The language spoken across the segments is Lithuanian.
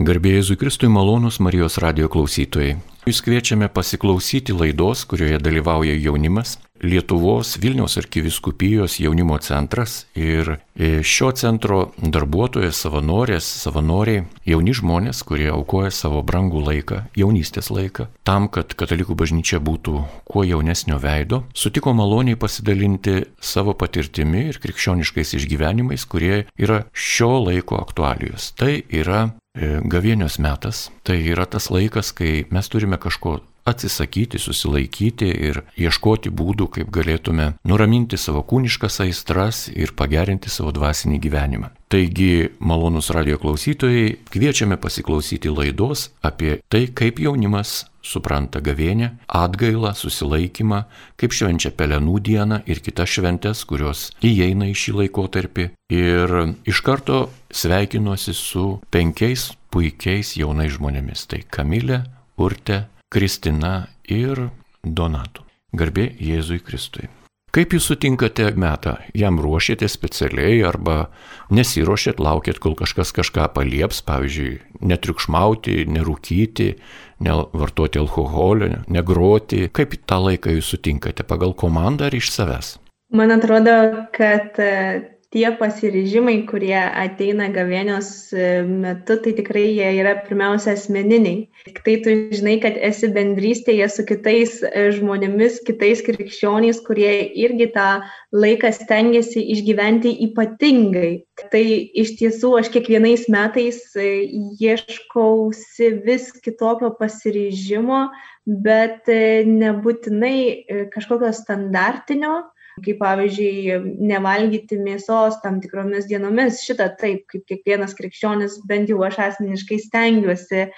Garbėjai Jėzui Kristui malonus Marijos radio klausytojai. Jūs kviečiame pasiklausyti laidos, kurioje dalyvauja jaunimas, Lietuvos Vilniaus arkiviskupijos jaunimo centras ir e, šio centro darbuotojas, savanorės, savanoriai, jauni žmonės, kurie aukoja savo brangų laiką, jaunystės laiką, tam, kad katalikų bažnyčia būtų kuo jaunesnio veido, sutiko maloniai pasidalinti savo patirtimi ir krikščioniškais išgyvenimais, kurie yra šio laiko aktualijos. Tai yra E, Gavienios metas tai yra tas laikas, kai mes turime kažko atsisakyti, susilaikyti ir ieškoti būdų, kaip galėtume nuraminti savo kūniškas aistras ir pagerinti savo dvasinį gyvenimą. Taigi, malonus radio klausytojai, kviečiame pasiklausyti laidos apie tai, kaip jaunimas supranta gavienę, atgailą, susilaikymą, kaip švenčia Pelenų dieną ir kitas šventes, kurios įeina į šį laikotarpį. Ir iš karto sveikinuosi su penkiais puikiais jaunais žmonėmis. Tai Kamilė, Urte, Kristina ir Donatu. Garbė Jėzui Kristui. Kaip jūs sutinkate metą? Jam ruošėte specialiai arba nesiruošėt, laukėt, kol kažkas kažką palieps, pavyzdžiui, netriukšmauti, nerūkyti, nevartoti alkoholio, negroti. Kaip tą laiką jūs sutinkate? Pagal komandą ar iš savęs? Man atrodo, kad tie pasiryžimai, kurie ateina gavėnios e, metu, tai tikrai jie yra pirmiausia asmeniniai. Tik tai tu žinai, kad esi bendrystėje su kitais e, žmonėmis, kitais krikščionys, kurie irgi tą laiką stengiasi išgyventi ypatingai. Tai iš tiesų aš kiekvienais metais e, ieškausi vis kitokio pasiryžimo, bet nebūtinai kažkokio standartinio kaip pavyzdžiui nevalgyti mėsos tam tikromis dienomis. Šitą taip, kaip kiekvienas krikščionis, bent jau aš asmeniškai stengiuosi e,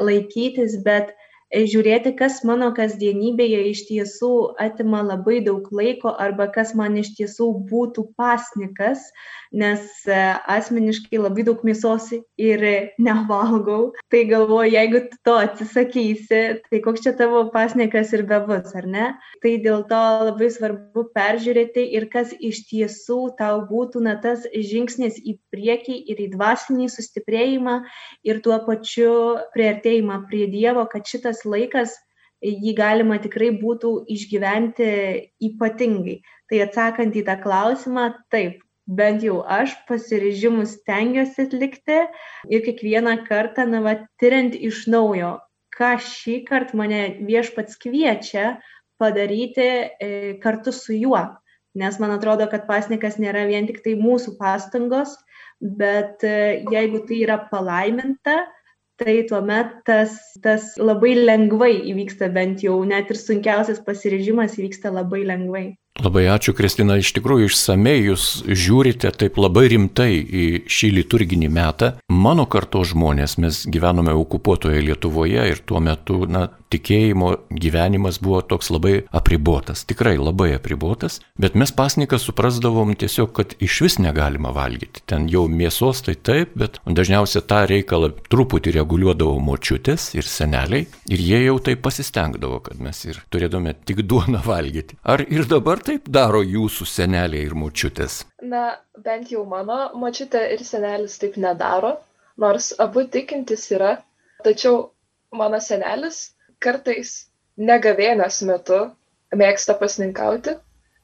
laikytis, bet e, žiūrėti, kas mano kasdienybėje iš tiesų atima labai daug laiko arba kas man iš tiesų būtų pasnikas, nes e, asmeniškai labai daug mėsos ir nevalgau. Tai galvoju, jeigu to atsisakysi, tai koks čia tavo pasniekas ir bebus, ar ne? Tai dėl to labai svarbu peržiūrėti ir kas iš tiesų tau būtų na tas žingsnis į priekį ir į dvasinį sustiprėjimą ir tuo pačiu prieartėjimą prie Dievo, kad šitas laikas jį galima tikrai būtų išgyventi ypatingai. Tai atsakant į tą klausimą, taip, bent jau aš pasiryžimus stengiuosi atlikti ir kiekvieną kartą, na, va, tyriant iš naujo, ką šį kartą mane viešpats kviečia padaryti e, kartu su juo. Nes man atrodo, kad pasnikas nėra vien tik tai mūsų pastangos, bet e, jeigu tai yra palaiminta, tai tuomet tas, tas labai lengvai įvyksta, bent jau net ir sunkiausias pasiryžimas įvyksta labai lengvai. Labai ačiū, Kristina, iš tikrųjų išsamei jūs žiūrite taip labai rimtai į šį liturginį metą. Mano karto žmonės, mes gyvenome okupuotoje Lietuvoje ir tuo metu, na, tikėjimo gyvenimas buvo toks labai apribotas, tikrai labai apribotas, bet mes pasniką suprasdavom tiesiog, kad iš vis negalima valgyti. Ten jau mėsos tai taip, bet dažniausiai tą reikalą truputį reguliuodavo močiutės ir seneliai ir jie jau taip pasistengdavo, kad mes ir turėdome tik duoną valgyti. Ar ir dabar taip daro jūsų seneliai ir močiutės? Na, bent jau mano močiutė ir senelis taip nedaro, nors abu tikintis yra, tačiau mano senelis kartais negavėnės metu mėgsta pasninkauti,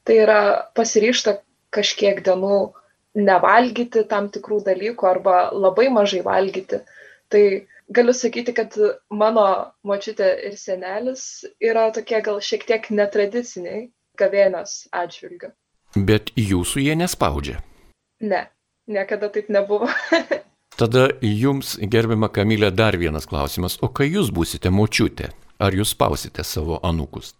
tai yra pasiryšta kažkiek dienų nevalgyti tam tikrų dalykų arba labai mažai valgyti. Tai galiu sakyti, kad mano močiutė ir senelis yra tokie gal šiek tiek netradiciniai gavėnios atžvilgiu. Bet jūsų jie nespaudžia. Ne, niekada taip nebuvo. Tada jums, gerbima Kamilė, dar vienas klausimas. O kai jūs būsite močiutė, ar jūs spausite savo anūkus?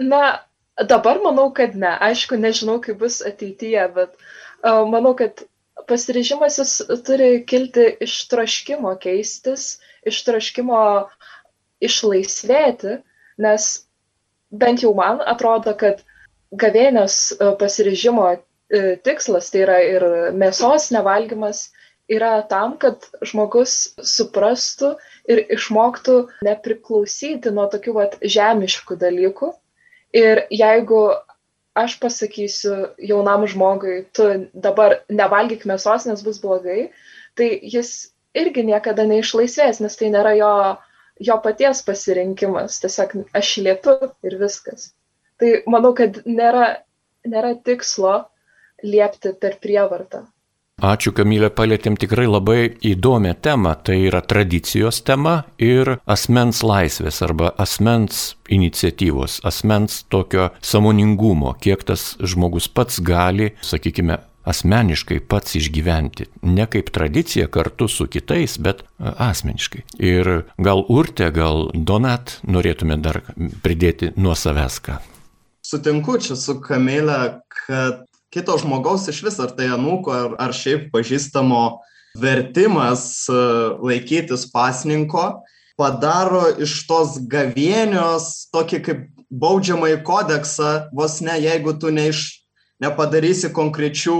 Na, dabar manau, kad ne. Aišku, nežinau, kaip bus ateityje, bet uh, manau, kad pasiryžimas jis turi kilti iš troškimo keistis, iš troškimo išlaisvėti, nes bent jau man atrodo, kad gavėnios e, pasirežimo e, tikslas, tai yra ir mėsos nevalgymas, yra tam, kad žmogus suprastų ir išmoktų nepriklausyti nuo tokių vat, žemiškų dalykų. Ir jeigu aš pasakysiu jaunam žmogui, tu dabar nevalgyk mėsos, nes bus blogai, tai jis irgi niekada neišlaisvės, nes tai nėra jo, jo paties pasirinkimas, tiesiog aš lietu ir viskas. Tai manau, kad nėra, nėra tikslo liepti per prievartą. Ačiū, Kamilė, palėtėm tikrai labai įdomią temą. Tai yra tradicijos tema ir asmens laisvės arba asmens iniciatyvos, asmens tokio samoningumo, kiek tas žmogus pats gali, sakykime, asmeniškai pats išgyventi, ne kaip tradicija kartu su kitais, bet e, asmeniškai. Ir gal urte, gal donat norėtume dar pridėti nuo savęs ką. Sutinku čia su Kamilė, kad kito žmogaus iš vis, ar tai anūko, ar, ar šiaip pažįstamo vertimas e, laikytis pasninko, padaro iš tos gavienios tokį kaip baudžiamąjį kodeksą, vos ne, jeigu tu neiš, nepadarysi konkrečių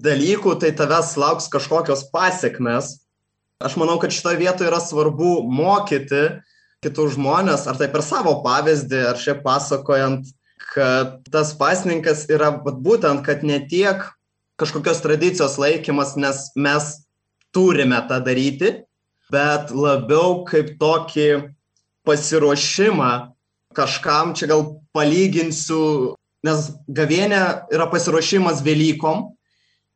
dalykų, tai tavęs lauks kažkokios pasiekmes. Aš manau, kad šitoje vietoje yra svarbu mokyti kitus žmonės, ar tai per savo pavyzdį, ar šiaip pasakojant, kad tas pasninkas yra būtent, kad ne tiek kažkokios tradicijos laikymas, nes mes turime tą daryti, bet labiau kaip tokį pasiruošimą kažkam, čia gal palyginsiu nes gavėnė yra pasiruošimas Velykom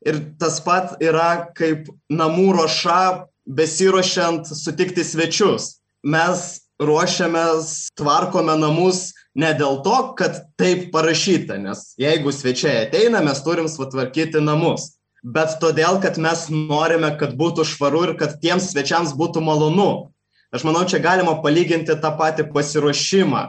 ir tas pat yra kaip namų ruoša besiruošiant sutikti svečius. Mes ruošiamės, tvarkome namus ne dėl to, kad taip parašyta, nes jeigu svečiai ateina, mes turim sutvarkyti namus, bet todėl, kad mes norime, kad būtų švaru ir kad tiems svečiams būtų malonu. Aš manau, čia galima palyginti tą patį pasiruošimą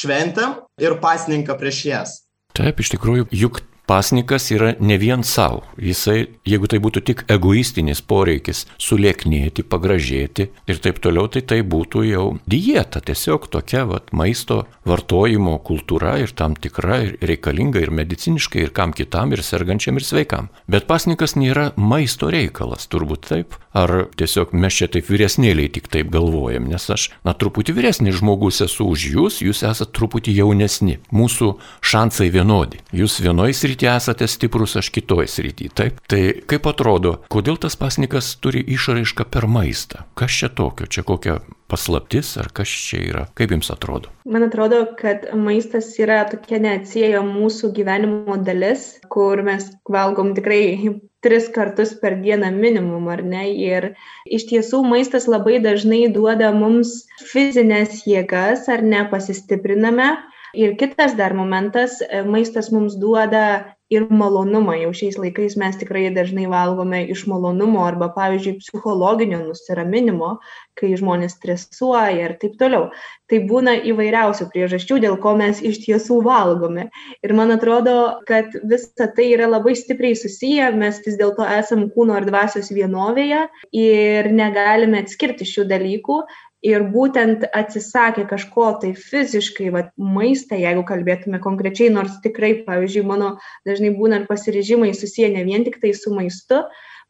šventėm ir pasninką prieš jas. Taip, iš tikrųjų, juk pasnikas yra ne vien savo. Jisai, jeigu tai būtų tik egoistinis poreikis sulieknėti, pagražėti ir taip toliau, tai tai būtų jau dieta, tiesiog tokia vat, maisto vartojimo kultūra ir tam tikra ir reikalinga ir mediciniškai, ir kam kitam, ir sergančiam, ir sveikam. Bet pasnikas nėra maisto reikalas, turbūt taip. Ar tiesiog mes čia taip vyresnėliai tik taip galvojam, nes aš, na, truputį vyresnis žmogus esu už jūs, jūs esate truputį jaunesni. Mūsų šansai vienodi. Jūs vienoje srityje srityje esate stiprus, aš kitoje srityje. Taip. Tai kaip atrodo, kodėl tas pasnikas turi išraišką per maistą? Kas čia tokio? Čia kokia paslaptis ar kas čia yra? Kaip jums atrodo? Man atrodo, kad maistas yra tokia neatsieja mūsų gyvenimo dalis, kur mes valgom tikrai tris kartus per dieną minimum, ar ne? Ir iš tiesų maistas labai dažnai duoda mums fizinės jėgas, ar ne, pasistipriname Ir kitas dar momentas, e, maistas mums duoda ir malonumą. Jau šiais laikais mes tikrai dažnai valgome iš malonumo arba, pavyzdžiui, psichologinio nusiraminimo, kai žmonės stresuoja ir taip toliau. Tai būna įvairiausių priežasčių, dėl ko mes iš tiesų valgome. Ir man atrodo, kad visa tai yra labai stipriai susiję, mes vis dėlto esam kūno ir dvasios vienovėje ir negalime atskirti šių dalykų ir būtent atsisakė kažko tai fiziškai, va, maistą, jeigu kalbėtume konkrečiai, nors tikrai, pavyzdžiui, mano dažnai būna pasiryžimai susiję ne vien tik tai su maistu,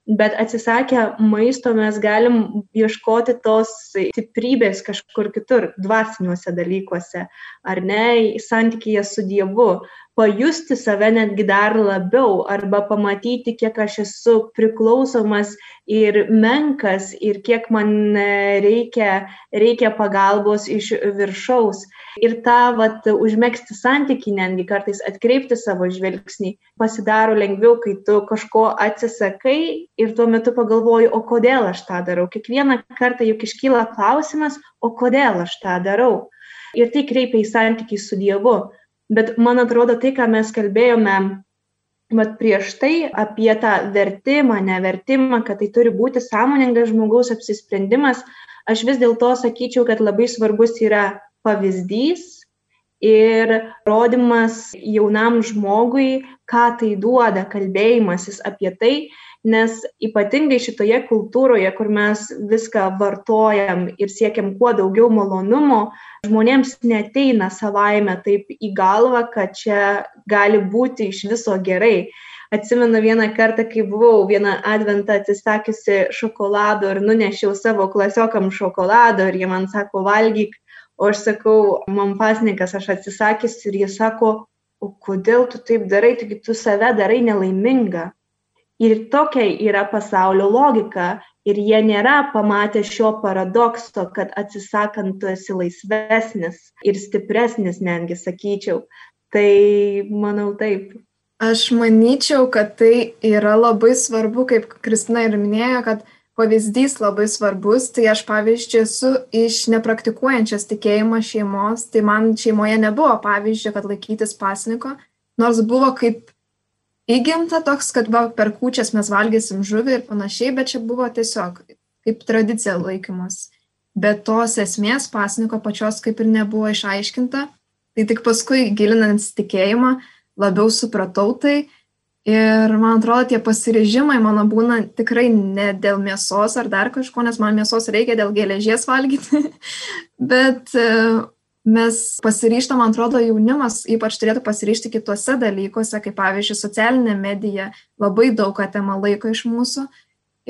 bet atsisakę maisto mes galim ieškoti tos stiprybės kažkur kitur, dvasiniuose dalykuose, ar ne, santykėje su Dievu, pajusti save netgi dar labiau arba pamatyti, kiek aš esu priklausomas ir menkas ir kiek man reikia, reikia pagalbos iš viršaus. Ir tą vat, užmėgsti santyki netgi kartais atkreipti savo žvilgsnį pasidaro lengviau, kai tu kažko atsisakai ir tuo metu pagalvoji, o kodėl aš tą darau. Kiekvieną kartą juk iškyla klausimas, o kodėl aš tą darau. Ir tai kreipia į santykį su Dievu. Bet man atrodo, tai, ką mes kalbėjome vat, prieš tai apie tą vertimą, nevertimą, kad tai turi būti sąmoningas žmogaus apsisprendimas, aš vis dėlto sakyčiau, kad labai svarbus yra pavyzdys ir rodimas jaunam žmogui, ką tai duoda, kalbėjimasis apie tai, nes ypatingai šitoje kultūroje, kur mes viską vartojam ir siekiam kuo daugiau malonumo, žmonėms neteina savaime taip į galvą, kad čia gali būti iš viso gerai. Atsimenu vieną kartą, kai buvau vieną adventą atsisakiusi šokolado ir nunešiau savo klasiokam šokolado ir jie man sako, valgyk, o aš sakau, man pasnikas, aš atsisakysiu ir jie sako, o kodėl tu taip darai, taigi tu save darai nelaimingą. Ir tokia yra pasaulio logika. ir jie nėra pamatę šio paradokso, kad atsisakant tu esi laisvesnis ir stipresnis, netgi sakyčiau. Tai manau taip. Aš manyčiau, kad tai yra labai svarbu, kaip Kristina ir minėjo, kad pavyzdys labai svarbus. Tai aš pavyzdžiui esu iš nepraktikuojančios tikėjimo šeimos, tai man šeimoje nebuvo pavyzdžio, kad laikytis pasniko, nors buvo kaip įgimta toks, kad va, per kūčias mes valgysim žuvį ir panašiai, bet čia buvo tiesiog kaip tradicija laikymas. Bet tos esmės pasniko pačios kaip ir nebuvo išaiškinta, tai tik paskui gilinant tikėjimą labiau supratau tai ir man atrodo tie pasirežimai mano būna tikrai ne dėl mėsos ar dar kažko, nes man mėsos reikia dėl geležies valgyti, bet mes pasiryštam, man atrodo, jaunimas ypač turėtų pasiryšti kitose dalykuose, kaip pavyzdžiui, socialinė medija labai daug atima laiko iš mūsų.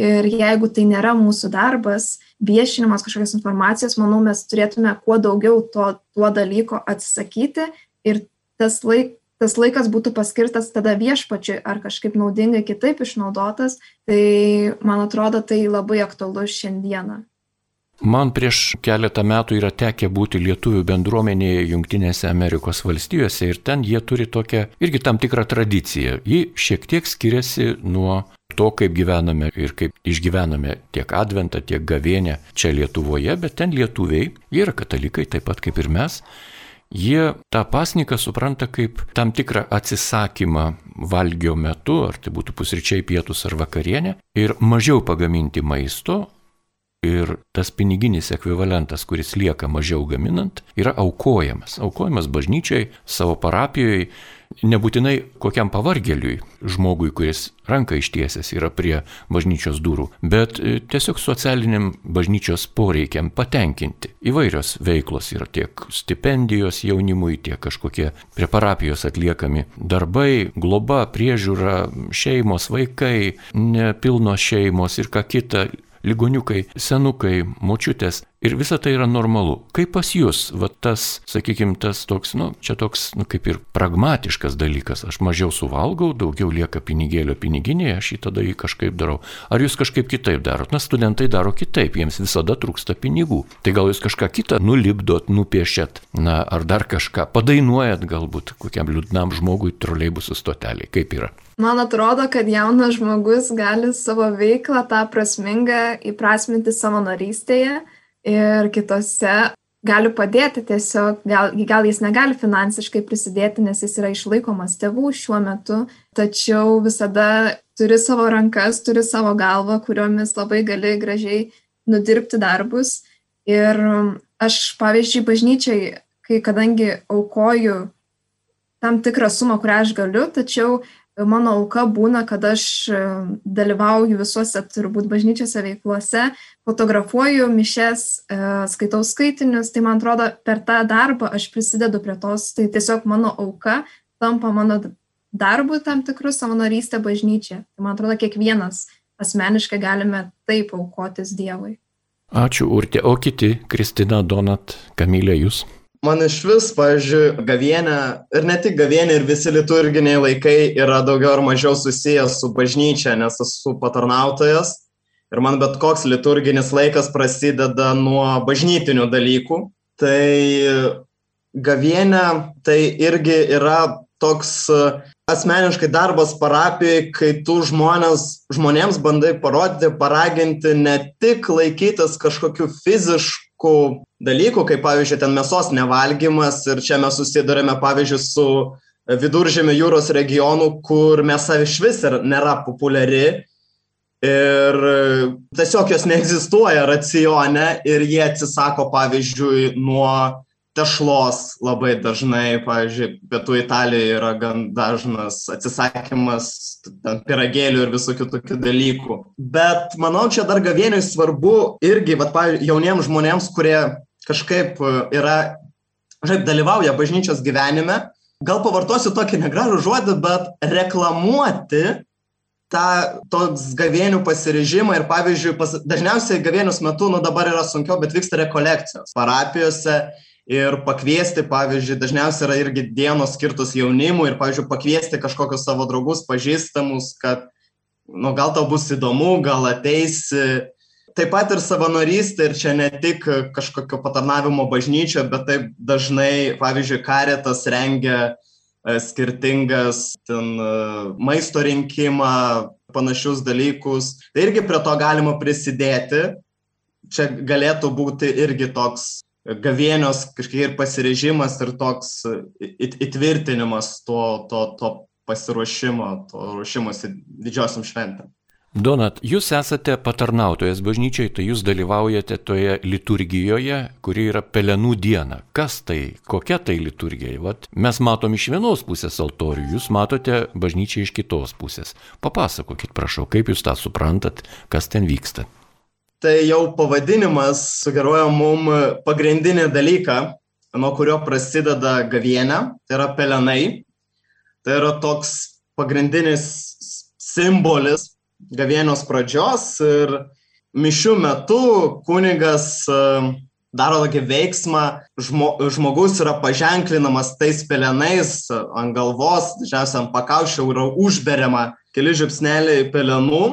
Ir jeigu tai nėra mūsų darbas, viešinimas kažkokios informacijos, manau, mes turėtume kuo daugiau to, tuo dalyko atsisakyti ir tas, laik, tas laikas būtų paskirtas tada viešpačiui ar kažkaip naudingai kitaip išnaudotas, tai man atrodo, tai labai aktualu šiandieną. Man prieš keletą metų yra tekę būti lietuvių bendruomenėje Junktinėse Amerikos valstijose ir ten jie turi tokią irgi tam tikrą tradiciją. Ji šiek tiek skiriasi nuo to, kaip gyvename ir kaip išgyvename tiek adventą, tiek gavienę čia Lietuvoje, bet ten lietuviai, jie yra katalikai taip pat kaip ir mes, jie tą pasniką supranta kaip tam tikrą atsisakymą valgio metu, ar tai būtų pusryčiai, pietus ar vakarienė, ir mažiau pagaminti maisto, ir tas piniginis ekvivalentas, kuris lieka mažiau gaminant, yra aukojamas. Aukojamas bažnyčiai, savo parapijoje, nebūtinai kokiam pavargėliui, žmogui, kuris ranką ištiesęs yra prie bažnyčios durų, bet e, tiesiog socialiniam bažnyčios poreikiam patenkinti. Įvairios veiklos yra tiek stipendijos jaunimui, tiek kažkokie prie parapijos atliekami darbai, globa, priežiūra, šeimos, vaikai, nepilnos šeimos ir ką kita ligoniukai, senukai, močiutės ir visa tai yra normalu. Kaip pas jūs, va tas, sakykime, tas toks, nu, čia toks, nu, kaip ir pragmatiškas dalykas, aš mažiau suvalgau, daugiau lieka pinigėlio piniginėje, aš jį tada jį kažkaip darau. Ar jūs kažkaip kitaip darot? Na, studentai daro kitaip, jiems visada trūksta pinigų. Tai gal jūs kažką kitą nulipdot, nupiešėt, na, ar dar kažką padainuojat galbūt kokiam liūdnam žmogui troleibusų stoteliai. Kaip yra? Man atrodo, kad jaunas žmogus gali savo veiklą tą prasmingą įprasminti savanorystėje ir kitose gali padėti tiesiog, gal, gal jis negali finansiškai prisidėti, nes jis yra išlaikomas tėvų šiuo metu, tačiau visada turi savo rankas, turi savo galvą, kuriomis labai gali gražiai nudirbti darbus. Ir aš, pavyzdžiui, bažnyčiai, kai kadangi aukoju tam tikrą sumą, kurią aš galiu, tačiau mano auka būna, kad aš e, dalyvauju visuose turbūt bažnyčiose veikluose, fotografuoju mišes, e, skaitau skaitinius, tai man atrodo, per tą darbą aš prisidedu prie tos, tai tiesiog mano auka tampa mano darbu tam tikrų savanorystę bažnyčia. Tai man atrodo, kiekvienas asmeniškai galime taip aukotis Dievui. Ačiū, Urtė. O kiti, Kristina, Donat, Kamilė, jūs? Man iš vis, pavyzdžiui, gavienė ir ne tik gavienė, ir visi liturginiai laikai yra daugiau ar mažiau susijęs su bažnyčia, nes esu patarnautojas ir man bet koks liturginis laikas prasideda nuo bažnytinių dalykų. Tai gavienė tai irgi yra toks asmeniškai darbas parapijoje, kai tu žmonės, žmonėms bandai parodyti, paraginti ne tik laikytis kažkokių fiziškų dalykų, kaip pavyzdžiui, ten mėsos nevalgymas ir čia mes susidurėme, pavyzdžiui, su viduržėmio jūros regionu, kur mėsa iš vis nėra populiari ir tiesiog jos neegzistuoja racione ir jie atsisako, pavyzdžiui, nuo tešlos labai dažnai, pavyzdžiui, pietų Italijoje yra gan dažnas atsisakymas piragėlių ir visokių tokių dalykų. Bet manau, čia dar gavieniui svarbu irgi, bet, pavyzdžiui, jauniems žmonėms, kurie kažkaip yra, žinai, dalyvauja bažnyčios gyvenime, gal pavartosiu tokį negražų žodį, bet reklamuoti tą toks gavėnių pasirežimą ir pavyzdžiui, pas, dažniausiai gavėnius metu, nu dabar yra sunkiau, bet vyksta rekolekcijos parapijose ir pakviesti, pavyzdžiui, dažniausiai yra irgi dienos skirtos jaunimui ir, pavyzdžiui, pakviesti kažkokius savo draugus, pažįstamus, kad, nu, gal tau bus įdomu, gal ateisi Taip pat ir savanorystė, ir čia ne tik kažkokio patarnavimo bažnyčio, bet taip dažnai, pavyzdžiui, karetas rengia e, skirtingas ten, e, maisto rinkimą, panašius dalykus. Tai irgi prie to galima prisidėti. Čia galėtų būti irgi toks gavienios kažkiek ir pasirežimas ir toks įtvirtinimas to, to, to pasiruošimo, to ruošimosi didžiosiam šventėm. Donat, jūs esate patarnautojas bažnyčiai, tai jūs dalyvaujate toje liturgijoje, kuri yra pelenų diena. Kas tai, kokia tai liturgija? Vat mes matom iš vienos pusės altorių, jūs matote bažnyčią iš kitos pusės. Papasakokit, prašau, kaip jūs tą suprantat, kas ten vyksta. Tai jau pavadinimas sugeruoja mum pagrindinį dalyką, nuo kurio prasideda gavienė, tai yra pelenai. Tai yra toks pagrindinis simbolis gavėnios pradžios ir mišių metu kunigas e, daro tokį veiksmą, žmo, žmogus yra paženklinamas tais pelenais ant galvos, dažniausiai ant pakaušio yra užberiama keli žipsneliai pelenų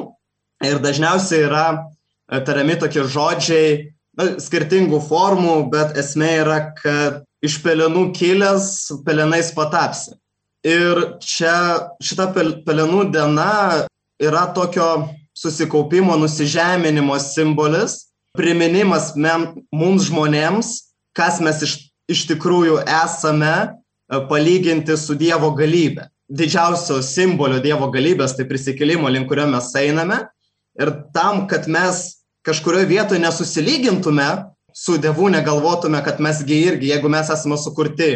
ir dažniausiai yra e, tariami tokie žodžiai na, skirtingų formų, bet esmė yra, kad iš pelenų kilęs pelenais patapsi. Ir čia šita pelenų diena yra tokio susikaupimo, nusižeminimo simbolis, priminimas mem, mums žmonėms, kas mes iš, iš tikrųjų esame palyginti su Dievo galybė. Didžiausio simbolio Dievo galybės, tai prisikėlimo, link kurio mes einame. Ir tam, kad mes kažkurioje vietoje nesusilygintume su Dievu, negalvotume, kad mesgi irgi, jeigu mes esame sukurti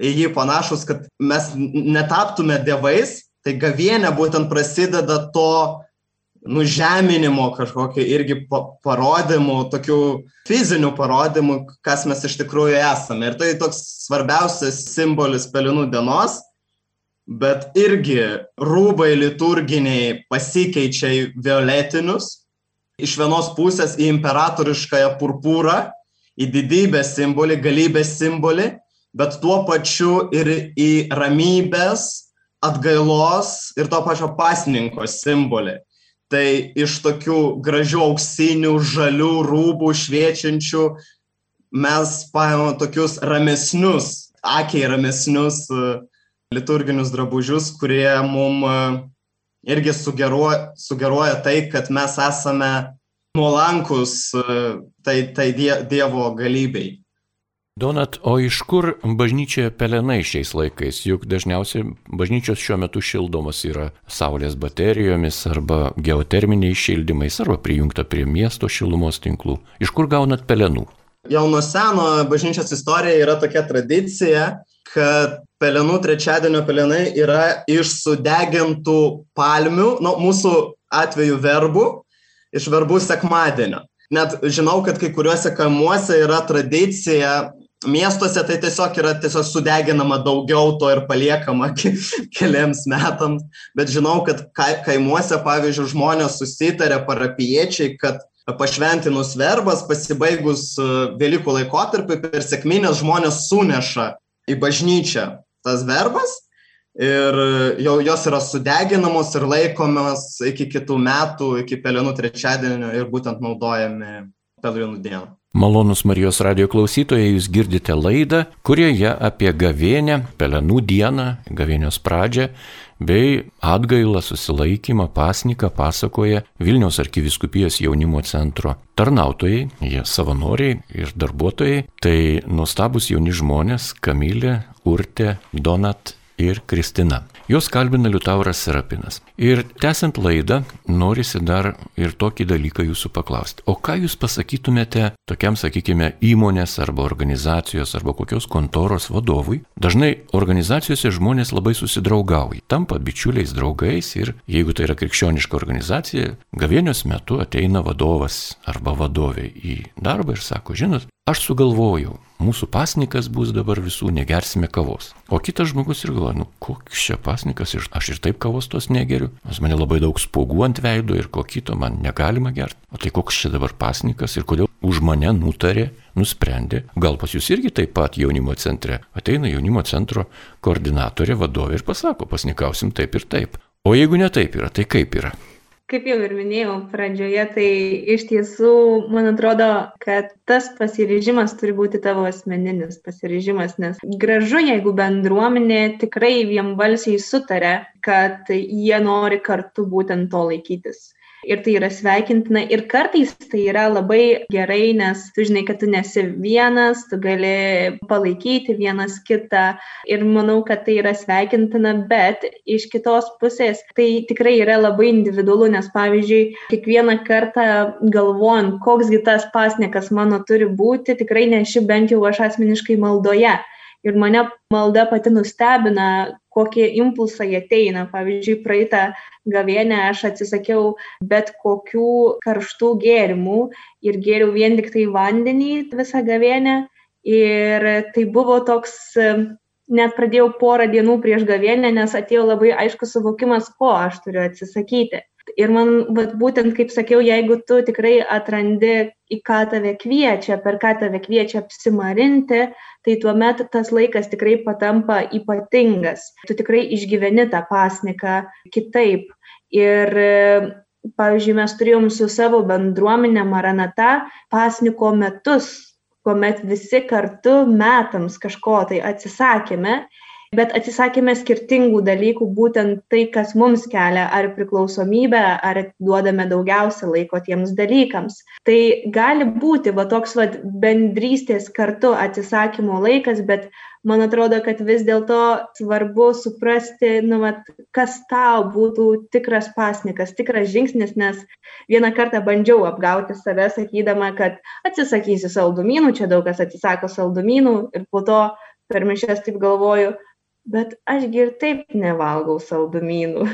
į jį panašus, kad mes netaptume dievais, Tai gavienė būtent prasideda to nužeminimo kažkokio irgi parodymų, tokių fizinių parodymų, kas mes iš tikrųjų esame. Ir tai toks svarbiausias simbolis pelinų dienos, bet irgi rūbai liturginiai pasikeičia į violetinius, iš vienos pusės į imperatoriškąją purpūrą, į didybės simbolį, galybės simbolį, bet tuo pačiu ir į ramybės, atgailos ir to pačio pasninko simbolį. Tai iš tokių gražių auksinių, žalių rūbų šviečiančių mes paėmėme tokius ramesnius, akiai ramesnius e, liturginius drabužius, kurie mum e, irgi sugeruoja, sugeruoja tai, kad mes esame nuolankus e, tai, tai Dievo galybei. Donat, o iš kur bažnyčioje pelenai šiais laikais? Juk dažniausiai bažnyčios šiuo metu šildomos yra saulės baterijomis arba geoterminiais šildymais arba prijungta prie miesto šilumos tinklų. Iš kur gaunat pelenų? Jau nuo seno bažnyčios istorijoje yra tokia tradicija, kad pelenų trečiadienio pelenai yra iš sudegintų palmių, nu, mūsų atveju verbų, iš verbų sekmadienio. Net žinau, kad kai kuriuose kaimuose yra tradicija miestuose tai tiesiog yra tiesiog sudeginama daugiau to ir paliekama keliams metams, bet žinau, kad kaimuose, pavyzdžiui, žmonės susitarė parapiečiai, kad pašventinus verbas, pasibaigus e, Velykų laikotarpį, per sėkminės žmonės suneša į bažnyčią tas verbas ir jau jos yra sudeginamos ir laikomos iki kitų metų, iki pelenų trečiadienio ir būtent naudojami pelenų dieną. Malonus Marijos radio klausytojai, jūs girdite laidą, kurioje apie gavėnę, pelenų dieną, gavėnios pradžią bei atgailą, susilaikymą, pasniką pasakoja Vilniaus arkiviskupijos jaunimo centro tarnautojai, jie savanoriai ir darbuotojai, tai nuostabus jauni žmonės Kamilė, Urtė, Donat ir Kristina. Jos kalbina Liutauras Serapinas. Ir tęsiant laidą, norisi dar ir tokį dalyką jūsų paklausti. O ką jūs pasakytumėte tokiam, sakykime, įmonės arba organizacijos arba kokios kontoros vadovui? Dažnai organizacijose žmonės labai susidraugauja, tampa bičiuliais draugais ir jeigu tai yra krikščioniška organizacija, gavėnios metu ateina vadovas arba vadovė į darbą ir sako, žinot, aš sugalvojau, mūsų pasnikas bus dabar visų, negersime kavos. O kitas žmogus ir galvoja, nu koks čia pasnikas, aš ir taip kavos tos negeriu, nes mane labai daug spogų ant veido ir ko kito man negalima gerti. O tai koks čia dabar pasnikas ir kodėl už mane nutarė, nusprendė, gal pas jūs irgi taip pat jaunimo centre. Ateina jaunimo centro koordinatorė, vadovė ir pasako, pasnikausim taip ir taip. O jeigu ne taip yra, tai kaip yra? Kaip jau ir minėjau pradžioje, tai iš tiesų, man atrodo, kad tas pasiryžimas turi būti tavo asmeninis pasiryžimas, nes gražu, jeigu bendruomenė tikrai vienbalsiai sutarė, kad jie nori kartu būtent to laikytis ir tai yra sveikintina ir kartais tai yra labai gerai, nes tu žinai, kad tu nesi vienas, tu gali palaikyti vienas kitą ir manau, kad tai yra sveikintina, bet iš kitos pusės tai tikrai yra labai individualu, nes pavyzdžiui, kiekvieną kartą galvojant, koksgi tas pasniekas mano turi būti, tikrai neši bent jau aš asmeniškai maldoje. Ir mane malda pati nustebina, kokie impulsai ateina. Pavyzdžiui, praeitą gavienę aš atsisakiau bet kokių karštų gėrimų ir gėriau vien tik tai vandenį visą gavienę. Ir tai buvo toks, net pradėjau porą dienų prieš gavienę, nes atėjo labai aiškus suvokimas, ko aš turiu atsisakyti. Ir man, vat, būtent kaip sakiau, jeigu tu tikrai atrandi, į ką tave kviečia, per ką tave kviečia apsimarinti, tai tuomet tas laikas tikrai patampa ypatingas. Tu tikrai išgyveni tą pasniką kitaip. Ir pavyzdžiui, mes turėjom su savo bendruomenė Maranata pasniko metus, kuomet visi kartu metams kažko tai atsisakėme bet atsisakėme skirtingų dalykų, būtent tai, kas mums kelia ar priklausomybę, ar duodame daugiausia laiko tiems dalykams. Tai gali būti va toks va bendrystės kartu atsisakymo laikas, bet man atrodo, kad vis dėlto svarbu suprasti, nu, vat, kas tau būtų tikras pasnikas, tikras žingsnis, nes vieną kartą bandžiau apgauti save, sakydama, kad atsisakysiu saldumynų, čia daug kas atsisako saldumynų ir po to per mišęs taip galvoju, bet ašgi ir taip nevalgau saldumynų.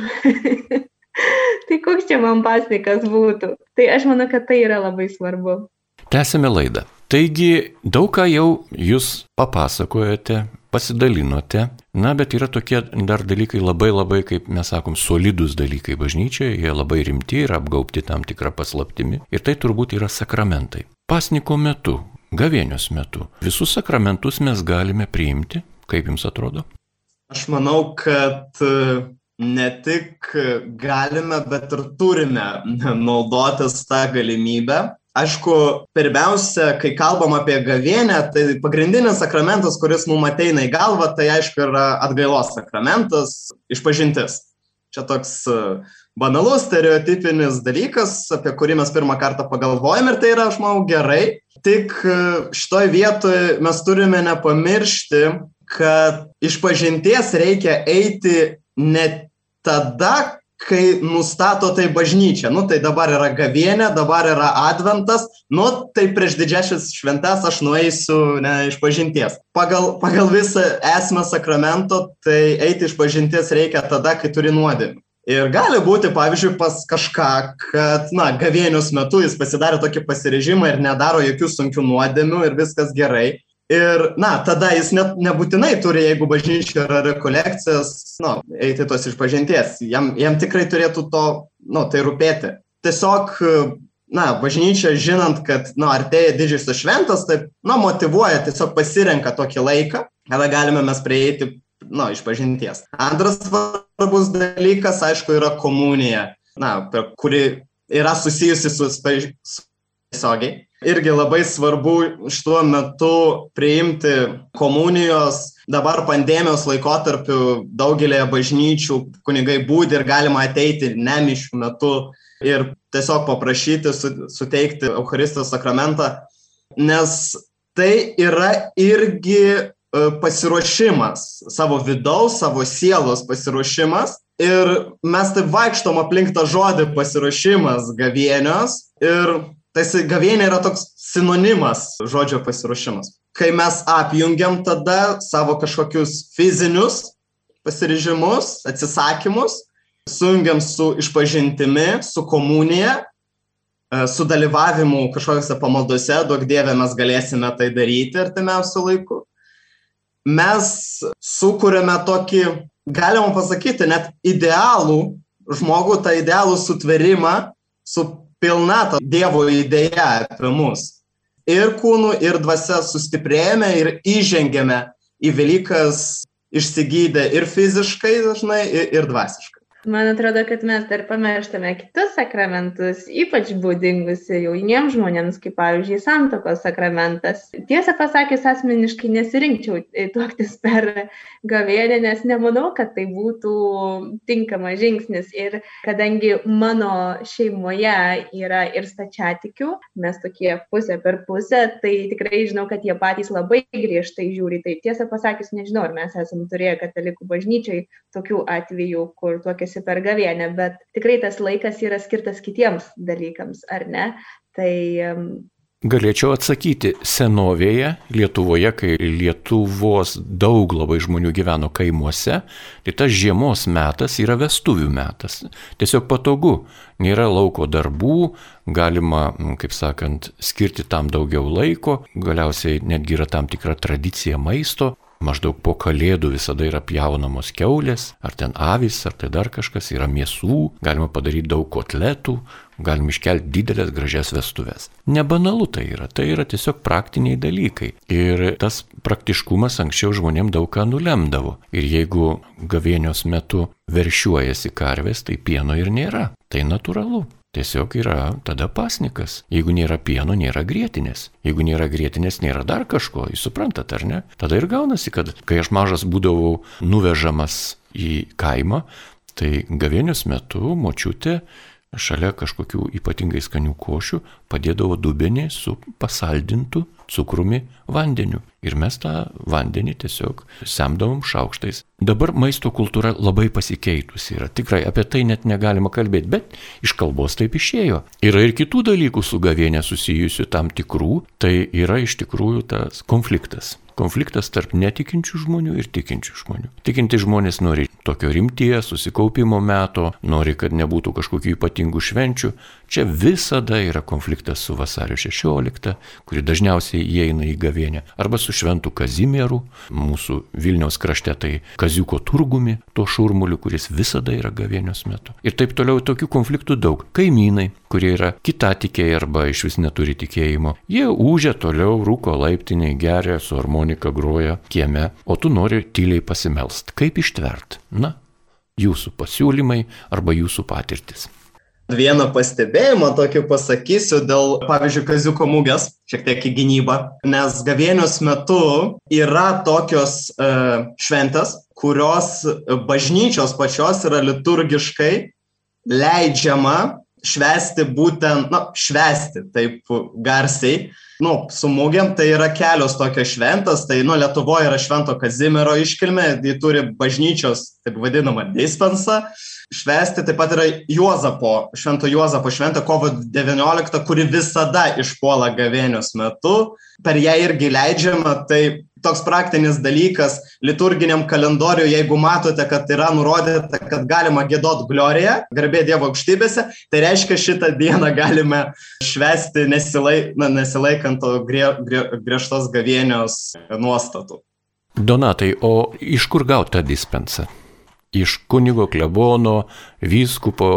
tai koks čia man pasnikas būtų? Tai aš manau, kad tai yra labai svarbu. Tęsime laidą. Taigi, daug ką jau jūs papasakojate, pasidalinote, na, bet yra tokie dar dalykai labai labai, kaip mes sakom, solidus dalykai bažnyčioje, jie labai rimti ir apgaupti tam tikrą paslaptimi. Ir tai turbūt yra sakramentai. Pasniko metu, gavėnios metu, visus sakramentus mes galime priimti, kaip jums atrodo? Aš manau, kad e, ne tik galime, bet ir turime naudotis tą galimybę. Aišku, pirmiausia, kai kalbam apie gavienę, tai pagrindinis sakramentas, kuris mums ateina į galvą, tai aišku yra atgailos sakramentas, išpažintis. Čia toks e, banalus, stereotipinis dalykas, apie kurį mes pirmą kartą pagalvojame ir tai yra, aš manau, gerai. Tik e, šitoje vietoje mes turime nepamiršti, kad iš pažinties reikia eiti ne tada, kai nustato tai bažnyčia. Nu, tai dabar yra gavienė, dabar yra adventas, nu, tai prieš didžiasias šventes aš nueisiu ne iš pažinties. Pagal, pagal visą esmę sakramento, tai eiti iš pažinties reikia tada, kai turi nuodėmį. Ir gali būti, pavyzdžiui, pas kažką, kad, na, gavėnius metu jis pasidarė tokį pasirežimą ir nedaro jokių sunkių nuodėmių ir viskas gerai. Ir, na, tada jis net nebūtinai turi, jeigu bažnyčia yra rekolekcijas, nu, eiti tos išpažinties. Jam, jam tikrai turėtų to, nu, tai rūpėti. Tiesiog, na, bažnyčia, žinant, kad, nu, artėja didžiosios šventas, tai, na, motivuoja, tiesiog pasirenka tokį laiką, kada galime mes prieiti, nu, išpažinties. Antras svarbus dalykas, aišku, yra komunija, na, kuri yra susijusi su, su tiesiogiai irgi labai svarbu šituo metu priimti komunijos. Dabar pandemijos laikotarpiu daugelėje bažnyčių kunigai būdi ir galima ateiti nemišių metu ir tiesiog paprašyti suteikti Eucharistijos sakramentą, nes tai yra irgi e, pasiruošimas savo vidaus, savo sielos pasiruošimas. Ir mes taip vaikštom aplink tą žodį pasiruošimas gavienios ir Tai gavienė yra toks sinonimas žodžio pasiruošimas. Kai mes apjungiam tada savo kažkokius fizinius pasiryžimus, atsisakymus, sujungiam su išpažintimi, su komunija, e, su dalyvavimu kažkokiuose pamaldose, daug dievė mes galėsime tai daryti artimiausiu laiku. Mes sukūrėme tokį, galima pasakyti, net idealų žmogų, tą idealų sutverimą su pilna ta Dievo idėja apie mus. Ir kūnų, ir dvasia sustiprėjame ir įžengėme į Velykas išsigydę ir fiziškai dažnai, ir, ir dvasiškai. Man atrodo, kad mes dar pamirštame kitus sakramentus, ypač būdingus jauniems žmonėms, kaip pavyzdžiui, santokos sakramentas. Tiesą pasakius, asmeniškai nesirinkčiau tuoktis per gavėnę, nes nemanau, kad tai būtų tinkamas žingsnis. Ir kadangi mano šeimoje yra ir stačiatikių, mes tokie pusė per pusę, tai tikrai žinau, kad jie patys labai griežtai žiūri. Tai tiesą pasakius, nežinau, ar mes esame turėję katalikų bažnyčiai tokių atvejų, kur tuokėsi mėnesį per gavėnę, bet tikrai tas laikas yra skirtas kitiems dalykams, ar ne? Tai Galėčiau atsakyti, senovėje Lietuvoje, kai Lietuvos daug labai žmonių gyveno kaimuose, tai tas žiemos metas yra vestuvių metas. Tiesiog patogu, nėra lauko darbų, galima, kaip sakant, skirti tam daugiau laiko, galiausiai netgi yra tam tikra tradicija maisto, maždaug po kalėdų visada yra pjaunamos keulės, ar ten avis, ar tai dar kažkas, yra mėsų, galima padaryti daug kotletų, galim iškelti didelės gražias vestuvės. Nebanalu tai yra, tai yra tiesiog praktiniai dalykai. Ir tas praktiškumas anksčiau žmonėm daug ką nulemdavo. Ir jeigu gavėnios metu veršiuojasi karvės, tai pieno ir nėra. Tai natūralu. Tiesiog yra tada pasnikas. Jeigu nėra pieno, nėra grėtinės. Jeigu nėra grėtinės, nėra dar kažko, jūs suprantat, ar ne? Tada ir gaunasi, kad kai aš mažas būdavau nuvežamas į kaimą, tai gavėnios metu močiutė šalia kažkokių ypatingai skanių košių padėdavo dubenį su pasaldintu cukrumi vandeniu. Ir mes tą vandenį tiesiog semdavom šaukštais. Dabar maisto kultūra labai pasikeitusi yra. Tikrai apie tai net negalima kalbėti, bet iš kalbos taip išėjo. Yra ir kitų dalykų su gavienė susijusių tam tikrų, tai yra iš tikrųjų tas konfliktas konfliktas tarp netikinčių žmonių ir tikinčių žmonių. Tikinti žmonės nori tokio rimties, susikaupimo meto, nori, kad nebūtų kažkokių ypatingų švenčių. Čia visada yra konfliktas su vasario 16, kuri dažniausiai įeina į gavienę, arba su šventu Kazimieru, mūsų Vilniaus krašte tai Kaziuko turgumi, to šurmuliu, kuris visada yra gavienios metu. Ir taip toliau tokių konfliktų daug. Kaimynai, kurie yra kita tikėjai arba iš vis neturi tikėjimo, jie užia toliau, rūko laiptiniai, geria su harmonika groja kieme, o tu nori tyliai pasimelst. Kaip ištvert? Na, jūsų pasiūlymai arba jūsų patirtis. Vieną pastebėjimą tokį pasakysiu dėl, pavyzdžiui, kaziuko mūgės, šiek tiek į gynybą, nes gavėnios metu yra tokios e, šventės, kurios bažnyčios pačios yra liturgiškai leidžiama švesti būtent, na, švesti taip garsiai, nu, su mūgiam tai yra kelios tokios šventos, tai, nu, Lietuvoje yra Švento Kazimiero iškilmė, jį turi bažnyčios, taip vadinama, dispensą. Švesti taip pat yra Juozapo, Švento Juozapo šventė kovo 19, kuri visada išpuola gavėnios metu. Per ją irgi leidžiama, tai toks praktinis dalykas liturginiam kalendoriui, jeigu matote, kad yra nurodyta, kad galima gėdot gloriją, garbė Dievo aukštybėse, tai reiškia šitą dieną galime švesti nesilaik, na, nesilaikant to grie, grie, griežtos gavėnios nuostatų. Donatai, o iš kur gauta dispensa? Iš kunigo klebono, vyskupo,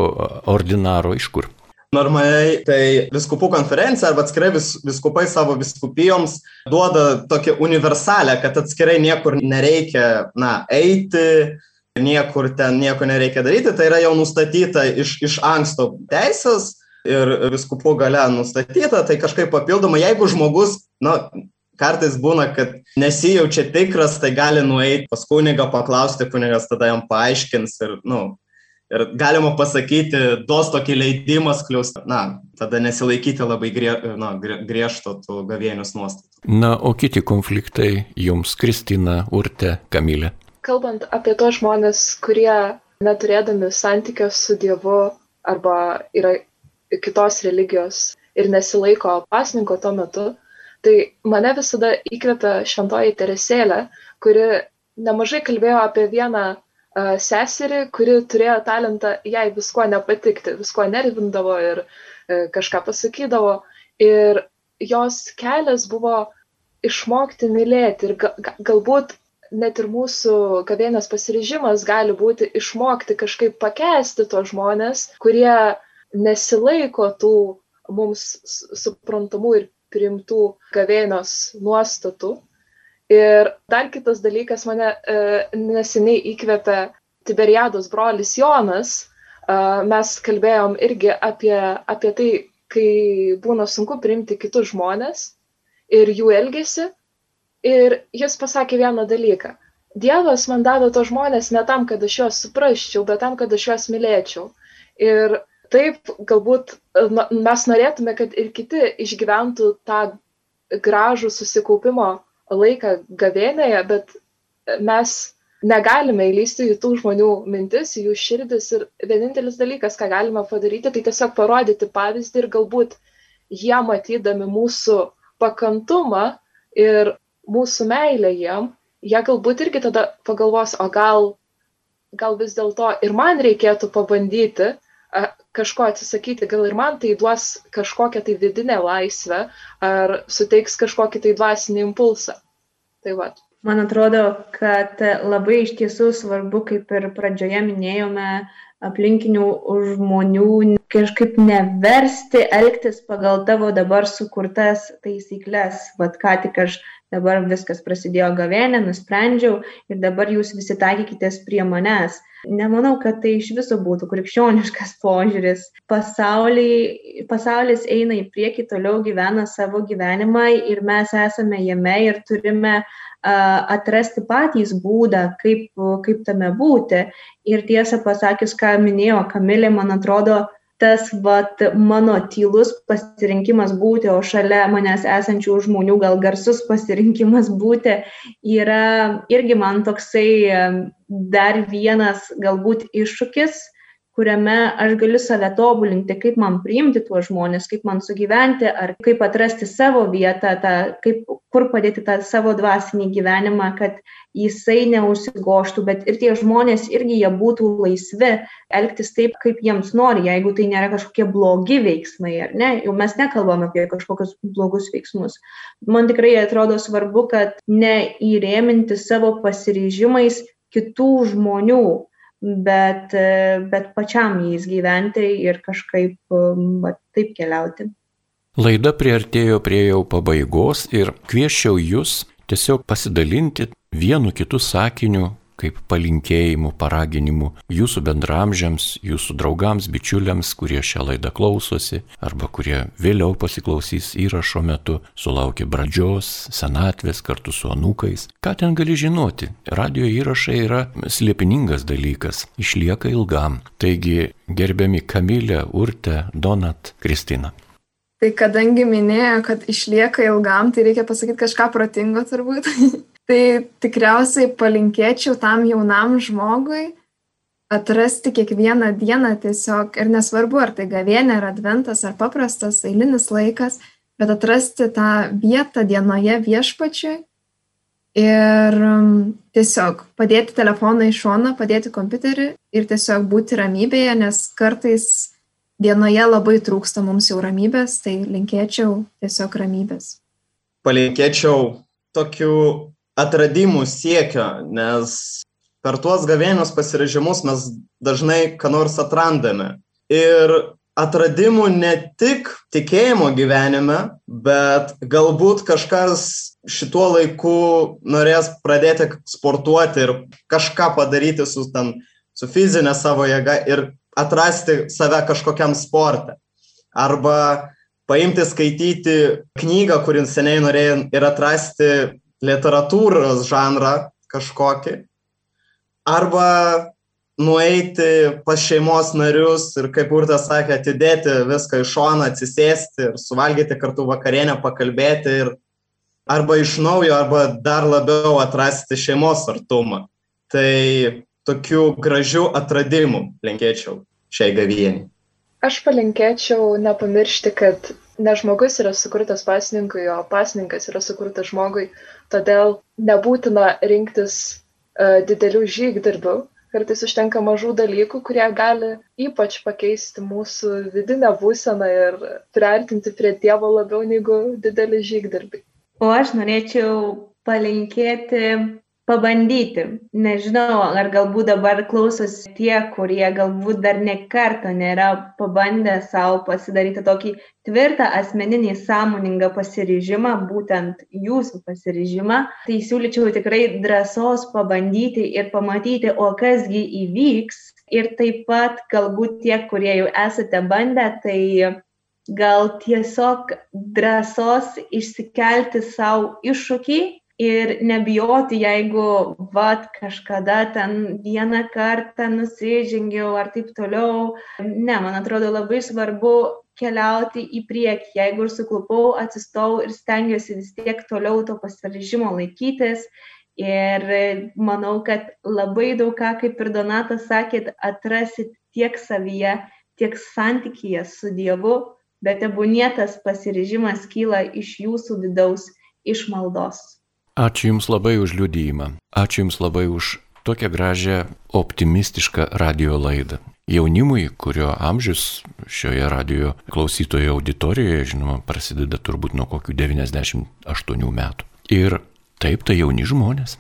ordinaro, iš kur? Normaliai tai viskupų konferencija arba atskirai vis, viskupai savo viskupijoms duoda tokią universalę, kad atskirai niekur nereikia na, eiti, niekur ten nieko nereikia daryti, tai yra jau nustatyta iš, iš anksto teisės ir viskupų gale nustatyta, tai kažkaip papildomai, jeigu žmogus, na, kartais būna, kad nesijaučia tikras, tai gali nueiti pas kunigą, paklausti, kunigas tada jam paaiškins ir, na, nu, ir galima pasakyti, duos tokį leidimą skliaus, na, tada nesilaikyti labai grie, na, griežto tų gavėnius nuostatų. Na, o kiti konfliktai jums, Kristina, Urte, Kamilė? Kalbant apie tos žmonės, kurie neturėdami santykio su Dievu arba yra kitos religijos ir nesilaiko pasninko tuo metu, tai mane visada įkvepia šventoji Teresėlė, kuri nemažai kalbėjo apie vieną seserį, kuri turėjo talentą jai viskuo nepatikti, viskuo nervindavo ir e, kažką pasakydavo. Ir jos kelias buvo išmokti mylėti ir ga, galbūt net ir mūsų gavėnės pasiryžimas gali būti išmokti kažkaip pakesti tos žmonės, kurie nesilaiko tų mums suprantamų ir priimtų gavėnios nuostatų Ir dar kitas dalykas mane e, neseniai įkvėpė Tiberiados brolis Jonas, mes kalbėjom irgi apie, apie tai, kai būna sunku priimti kitus žmonės ir jų elgesį. Ir jis pasakė vieną dalyką. Dievas man davė to žmonės ne tam, kad aš juos suprasčiau, bet tam, kad aš juos mylėčiau. Ir taip, galbūt mes norėtume, kad ir kiti išgyventų tą gražų susikaupimo laiką gavėnėje, bet mes negalime įlysti į tų žmonių mintis, į jų širdis ir vienintelis dalykas, ką galime padaryti, tai tiesiog parodyti pavyzdį ir galbūt jie matydami mūsų pakantumą ir mūsų meilę jiem, jie galbūt irgi tada pagalvos, o gal, gal vis dėlto ir man reikėtų pabandyti kažko atsisakyti, gal ir man tai duos kažkokią tai vidinę laisvę ar suteiks kažkokį tai dvasinį impulsą. Tai va. Man atrodo, kad labai iš tiesų svarbu, kaip ir pradžioje minėjome, aplinkinių žmonių kažkaip neversti elgtis pagal tavo dabar sukurtas taisyklės. Vat ką tik aš dabar viskas prasidėjo gavėnė, nusprendžiau ir dabar jūs visi taikykitės prie manęs. Nemanau, kad tai iš viso būtų krikščioniškas požiūris. Pasauliai, pasaulis eina į priekį, toliau gyvena savo gyvenimą ir mes esame jame ir turime atrasti patys būdą, kaip, kaip tame būti. Ir tiesą pasakius, ką minėjo Kamilė, man atrodo, tas vat, mano tylus pasirinkimas būti, o šalia manęs esančių žmonių gal garsus pasirinkimas būti, yra irgi man toksai dar vienas galbūt iššūkis, kuriame aš galiu save tobulinti, kaip man priimti tuos žmonės, kaip man sugyventi, ar kaip atrasti savo vietą, tą, kaip, kur padėti tą savo dvasinį gyvenimą, kad jisai neusigoštų, bet ir tie žmonės irgi jie būtų laisvi elgtis taip, kaip jiems nori, jeigu tai nėra kažkokie blogi veiksmai, ar ne, jau mes nekalbame apie kažkokius blogus veiksmus. Man tikrai atrodo svarbu, kad neįrėminti savo pasiryžimais kitų žmonių, bet, bet pačiam jais gyventi ir kažkaip va, taip keliauti. Laida priartėjo prie jau pabaigos ir kvieščiau jūs tiesiog pasidalinti vienu kitu sakiniu, kaip palinkėjimų, paraginimų jūsų bendramžiams, jūsų draugams, bičiuliams, kurie šią laidą klausosi arba kurie vėliau pasiklausys įrašo metu, sulaukia pradžios, senatvės kartu su anūkais. Ką ten gali žinoti? Radio įrašai yra slėpiningas dalykas, išlieka ilgam. Taigi, gerbiami Kamilė, Urte, Donat, Kristina. Tai kadangi minėjo, kad išlieka ilgam, tai reikia pasakyti kažką protingo turbūt. tai tikriausiai palinkėčiau tam jaunam žmogui atrasti kiekvieną dieną tiesiog, ir nesvarbu, ar tai gavienė, ar adventas, ar paprastas eilinis laikas, bet atrasti tą vietą dienoje viešpačiui ir um, tiesiog padėti telefoną į šoną, padėti kompiuterį ir tiesiog būti ramybėje, nes kartais dienoje labai trūksta mums jau ramybės, tai linkėčiau tiesiog ramybės. Palinkėčiau tokių atradimų siekio, nes per tuos gavėnius pasirežimus mes dažnai ką nors atrandame. Ir atradimų ne tik tikėjimo gyvenime, bet galbūt kažkas šituo laiku norės pradėti sportuoti ir kažką padaryti su, ten, su fizinė savo jėga ir atrasti save kažkokiam sportui. Arba paimti skaityti knygą, kurį seniai norėjai ir atrasti literatūros žanrą kažkokį, arba nueiti pas šeimos narius ir, kaip Urtas sakė, atidėti viską į šoną, atsisėsti ir suvalgyti kartu vakarienę, pakalbėti ir arba iš naujo, arba dar labiau atrasti šeimos artumą. Tai tokių gražių atradimų linkėčiau šiai gavieniai. Aš palinkėčiau nepamiršti, kad ne žmogus yra sukurtas pasininkui, o pasininkas yra sukurtas žmogui, todėl nebūtina rinktis uh, didelių žygdarbių, kartais užtenka mažų dalykų, kurie gali ypač pakeisti mūsų vidinę būseną ir priartinti prie Dievo labiau negu dideli žygdarbiai. O aš norėčiau palinkėti pabandyti. Nežinau, ar galbūt dabar klausosi tie, kurie galbūt dar ne kartą nėra pabandę savo pasidaryti tokį tvirtą asmeninį sąmoningą pasiryžimą, būtent jūsų pasiryžimą. Tai siūlyčiau tikrai drąsos pabandyti ir pamatyti, o kasgi įvyks. Ir taip pat galbūt tie, kurie jau esate bandę, tai gal tiesiog drąsos išsikelti savo iššūkį ir nebijoti, jeigu vat kažkada ten vieną kartą nusižengiau ar taip toliau. Ne, man atrodo labai svarbu keliauti į priekį. Jeigu ir suklupau, atsistau ir stengiuosi vis tiek toliau to pasiryžimo laikytis. Ir manau, kad labai daug ką, kaip ir Donatas sakėt, atrasit tiek savyje, tiek santykyje su Dievu, bet tebūnie tas pasiryžimas kyla iš jūsų vidaus, iš maldos. Ačiū Jums labai už liudyjimą. Ačiū Jums labai už tokią gražią, optimistišką radio laidą. Jaunimui, kurio amžius šioje radio klausytojo auditorijoje, žinoma, prasideda turbūt nuo kokių 98 metų. Ir taip, tai jauni žmonės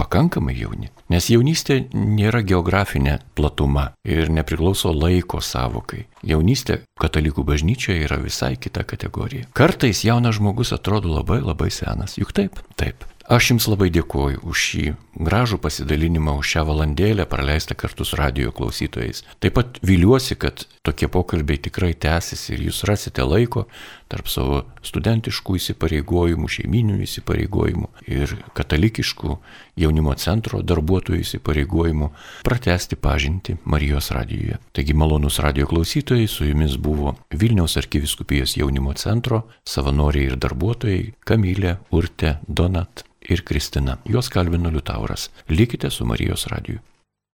pakankamai jauni. Nes jaunystė nėra geografinė platuma ir nepriklauso laiko savokai. Jaunystė katalikų bažnyčioje yra visai kita kategorija. Kartais jaunas žmogus atrodo labai labai senas. Juk taip? Taip. Aš Jums labai dėkoju už šį gražų pasidalinimą, už šią valandėlę praleistą kartu su radio klausytojais. Taip pat viliuosi, kad tokie pokalbiai tikrai tęsis ir Jūs rasite laiko tarp savo studentiškų įsipareigojimų, šeimininių įsipareigojimų ir katalikiškų jaunimo centro darbuotojų įsipareigojimų pratesti pažinti Marijos radijoje. Taigi malonus radio klausytojai, su Jumis buvo Vilniaus arkiviskupijos jaunimo centro savanoriai ir darbuotojai Kamilė, Urte, Donat ir Kristina. Juos kalbino Liutauras. Likite su Marijos radiju.